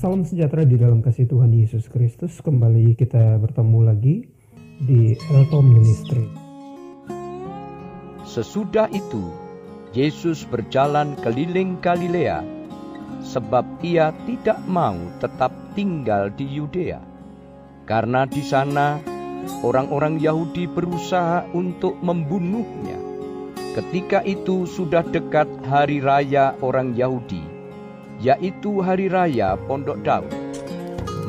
Salam sejahtera di dalam kasih Tuhan Yesus Kristus. Kembali kita bertemu lagi di Eltom Ministry. Sesudah itu, Yesus berjalan keliling Galilea, sebab ia tidak mau tetap tinggal di Yudea. Karena di sana orang-orang Yahudi berusaha untuk membunuhnya. Ketika itu sudah dekat hari raya orang Yahudi, yaitu hari raya Pondok Daud.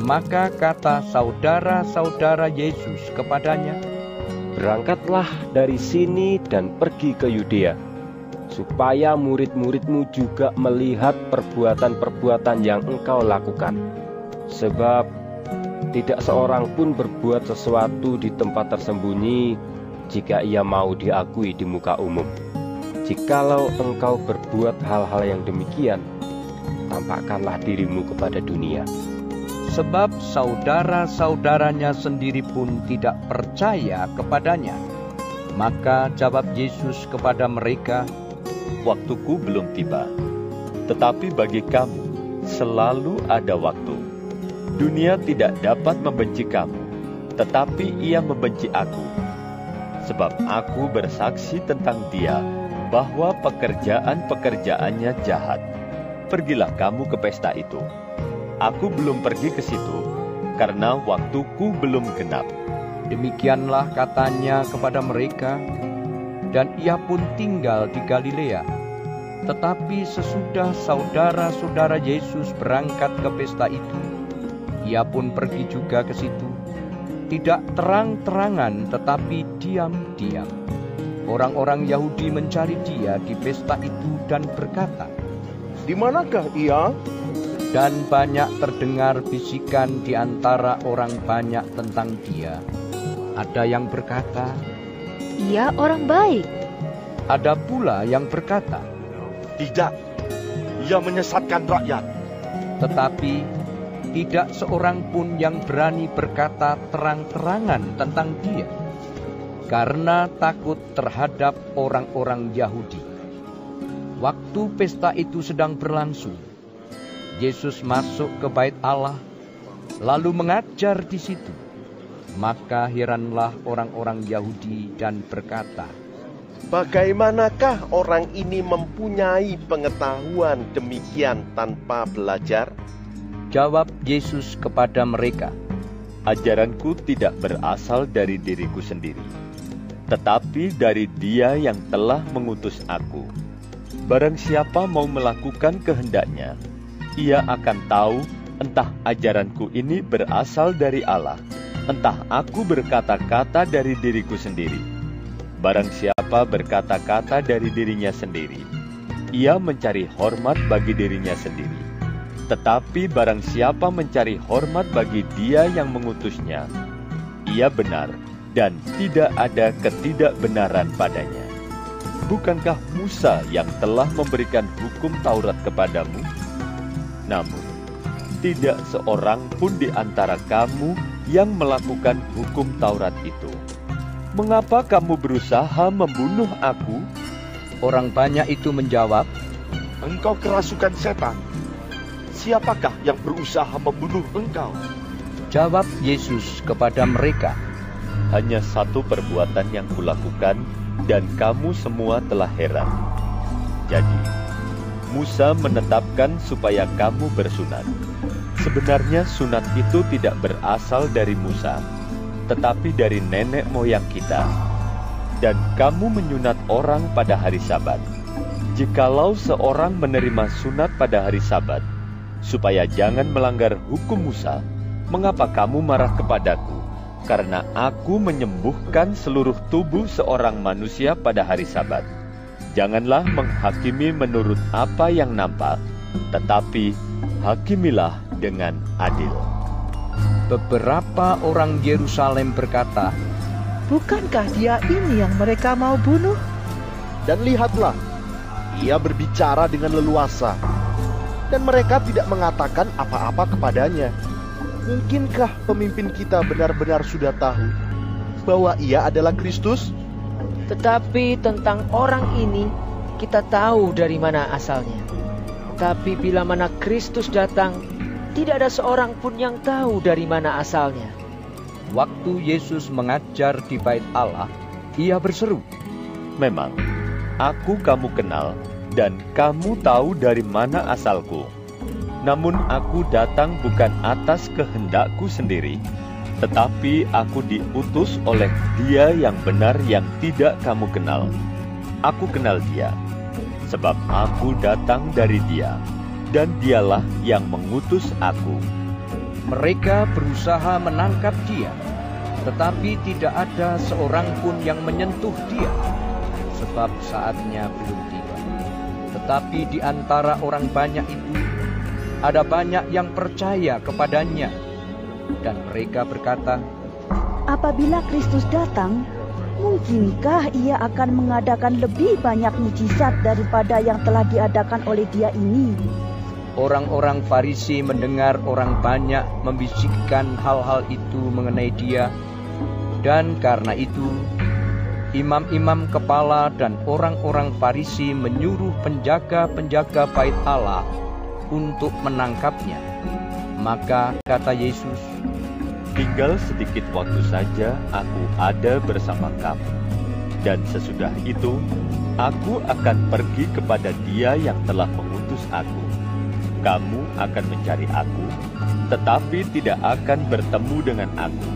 Maka kata saudara-saudara Yesus kepadanya, Berangkatlah dari sini dan pergi ke Yudea, supaya murid-muridmu juga melihat perbuatan-perbuatan yang engkau lakukan. Sebab tidak seorang pun berbuat sesuatu di tempat tersembunyi jika ia mau diakui di muka umum. Jikalau engkau berbuat hal-hal yang demikian, tampakkanlah dirimu kepada dunia. sebab saudara-saudaranya sendiri pun tidak percaya kepadanya. Maka jawab Yesus kepada mereka, Waktuku belum tiba, tetapi bagi kamu selalu ada waktu. Dunia tidak dapat membenci kamu, tetapi ia membenci aku. Sebab aku bersaksi tentang dia bahwa pekerjaan-pekerjaannya jahat. Pergilah kamu ke pesta itu. Aku belum pergi ke situ, karena waktuku belum genap. Demikianlah katanya kepada mereka, dan ia pun tinggal di Galilea. Tetapi sesudah saudara-saudara Yesus berangkat ke pesta itu, ia pun pergi juga ke situ. Tidak terang-terangan tetapi diam-diam. Orang-orang Yahudi mencari dia di pesta itu dan berkata, Di manakah ia? dan banyak terdengar bisikan di antara orang banyak tentang dia. Ada yang berkata, Ia orang baik. ada pula yang berkata, Tidak. Ia menyesatkan rakyat. tetapi tidak seorang pun yang berani berkata terang-terangan tentang dia, karena takut terhadap orang-orang Yahudi. Waktu pesta itu sedang berlangsung, Yesus masuk ke bait Allah, lalu mengajar di situ. Maka heranlah orang-orang Yahudi dan berkata, Bagaimanakah orang ini mempunyai pengetahuan demikian tanpa belajar? Jawab Yesus kepada mereka, Ajaranku tidak berasal dari diriku sendiri, tetapi dari Dia yang telah mengutus aku. Barang siapa mau melakukan kehendaknya, ia akan tahu entah ajaranku ini berasal dari Allah, entah aku berkata-kata dari diriku sendiri. Barang siapa berkata-kata dari dirinya sendiri, ia mencari hormat bagi dirinya sendiri. Tetapi barang siapa mencari hormat bagi dia yang mengutusnya, ia benar dan tidak ada ketidakbenaran padanya. Bukankah Musa yang telah memberikan hukum Taurat kepadamu? Namun, tidak seorang pun di antara kamu yang melakukan hukum Taurat itu. Mengapa kamu berusaha membunuh aku? orang banyak itu menjawab, Engkau kerasukan setan. Siapakah yang berusaha membunuh engkau? Jawab Yesus kepada mereka, Hanya satu perbuatan yang kulakukan, dan kamu semua telah heran. Jadi, Musa menetapkan supaya kamu bersunat. Sebenarnya sunat itu tidak berasal dari Musa, tetapi dari nenek moyang kita. Dan kamu menyunat orang pada hari Sabat. Jikalau seorang menerima sunat pada hari Sabat, supaya jangan melanggar hukum Musa, mengapa kamu marah kepadaku? Karena aku menyembuhkan seluruh tubuh seorang manusia pada hari Sabat. Janganlah menghakimi menurut apa yang nampak, tetapi hakimilah dengan adil. beberapa orang Yerusalem berkata, Bukankah dia ini yang mereka mau bunuh? Dan lihatlah, ia berbicara dengan leluasa. Dan mereka tidak mengatakan apa-apa kepadanya. Mungkinkah pemimpin kita benar-benar sudah tahu bahwa ia adalah Kristus? Tetapi tentang orang ini kita tahu dari mana asalnya. Tapi bila mana Kristus datang, tidak ada seorang pun yang tahu dari mana asalnya. Waktu Yesus mengajar di bait Allah, ia berseru, Memang, aku kamu kenal, dan kamu tahu dari mana asalku. Namun aku datang bukan atas kehendakku sendiri, tetapi aku diutus oleh dia yang benar yang tidak kamu kenal. Aku kenal dia, sebab aku datang dari dia, dan dialah yang mengutus aku. Mereka berusaha menangkap dia, tetapi tidak ada seorang pun yang menyentuh dia, sebab saatnya belum tiba. Tetapi di antara orang banyak itu, ada banyak yang percaya kepadanya, dan mereka berkata, Apabila Kristus datang, mungkinkah ia akan mengadakan lebih banyak mujizat daripada yang telah diadakan oleh dia ini? Orang-orang Farisi mendengar orang banyak membisikkan hal-hal itu mengenai dia, dan karena itu imam-imam kepala dan orang-orang Farisi menyuruh penjaga-penjaga bait Allah untuk menangkapnya. Maka kata Yesus, Tinggal sedikit waktu saja aku ada bersama kamu. Dan sesudah itu, aku akan pergi kepada dia yang telah mengutus aku. Kamu akan mencari aku, tetapi tidak akan bertemu dengan aku.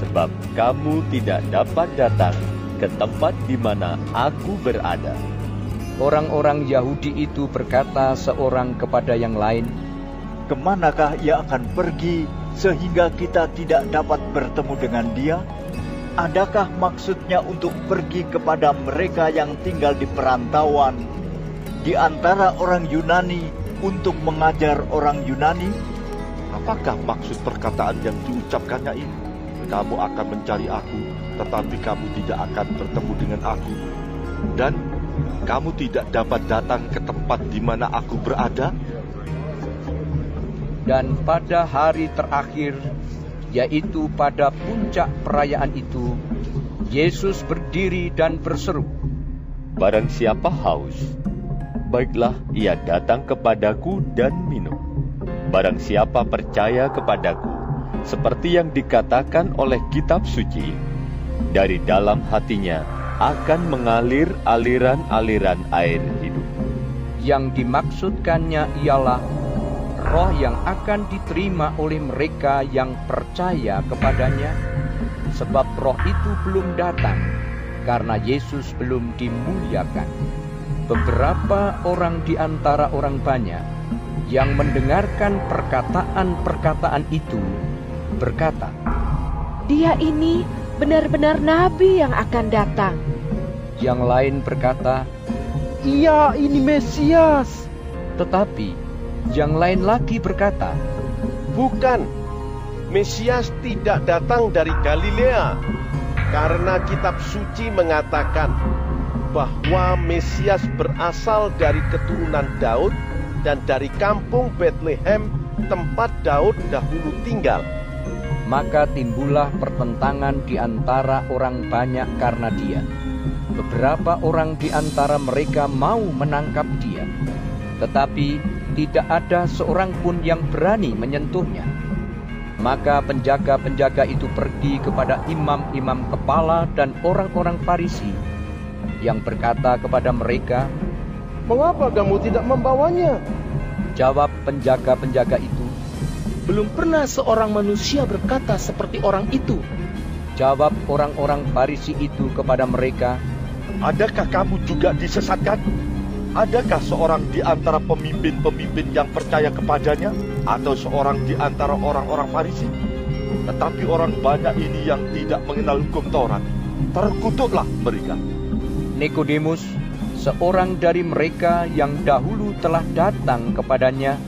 Sebab kamu tidak dapat datang ke tempat di mana aku berada. Orang-orang Yahudi itu berkata seorang kepada yang lain, Ke manakah ia akan pergi sehingga kita tidak dapat bertemu dengan dia? Adakah maksudnya untuk pergi kepada mereka yang tinggal di perantauan di antara orang Yunani untuk mengajar orang Yunani? Apakah maksud perkataan yang diucapkannya ini? Kamu akan mencari aku, tetapi kamu tidak akan bertemu dengan aku. Dan kamu tidak dapat datang ke tempat di mana aku berada? dan pada hari terakhir, yaitu pada puncak perayaan itu, Yesus berdiri dan berseru, Barang siapa haus, baiklah ia datang kepadaku dan minum. Barang siapa percaya kepadaku, seperti yang dikatakan oleh kitab suci, dari dalam hatinya akan mengalir aliran-aliran air hidup. Yang dimaksudkannya ialah roh yang akan diterima oleh mereka yang percaya kepadanya, sebab roh itu belum datang karena Yesus belum dimuliakan. Beberapa orang di antara orang banyak yang mendengarkan perkataan-perkataan itu berkata, Dia ini benar-benar nabi yang akan datang. Yang lain berkata, Ia ini Mesias. tetapi yang lain lagi berkata, Bukan, Mesias tidak datang dari Galilea, karena kitab suci mengatakan bahwa Mesias berasal dari keturunan Daud dan dari kampung Bethlehem, tempat Daud dahulu tinggal. Maka timbullah pertentangan di antara orang banyak karena dia. Beberapa orang di antara mereka mau menangkap dia, tetapi tidak ada seorang pun yang berani menyentuhnya. Maka penjaga-penjaga itu pergi kepada imam-imam kepala dan orang-orang Farisi yang berkata kepada mereka, Mengapa kamu tidak membawanya? Jawab penjaga-penjaga itu, Belum pernah seorang manusia berkata seperti orang itu. Jawab orang-orang Farisi itu kepada mereka, Adakah kamu juga disesatkan? Adakah seorang di antara pemimpin-pemimpin yang percaya kepadanya atau seorang di antara orang-orang Farisi? Tetapi orang banyak ini yang tidak mengenal hukum Taurat, terkutuklah mereka. Nikodemus, seorang dari mereka yang dahulu telah datang kepadanya,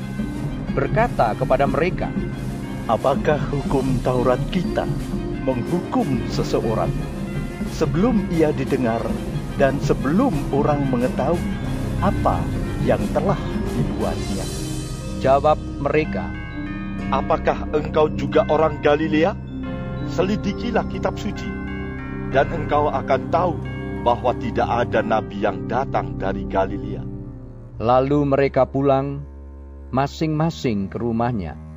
berkata kepada mereka, Apakah hukum Taurat kita menghukum seseorang sebelum ia didengar dan sebelum orang mengetahui apa yang telah dibuatnya? Jawab mereka, Apakah engkau juga orang Galilea? Selidikilah kitab suci, dan engkau akan tahu bahwa tidak ada nabi yang datang dari Galilea. Lalu mereka pulang masing-masing ke rumahnya.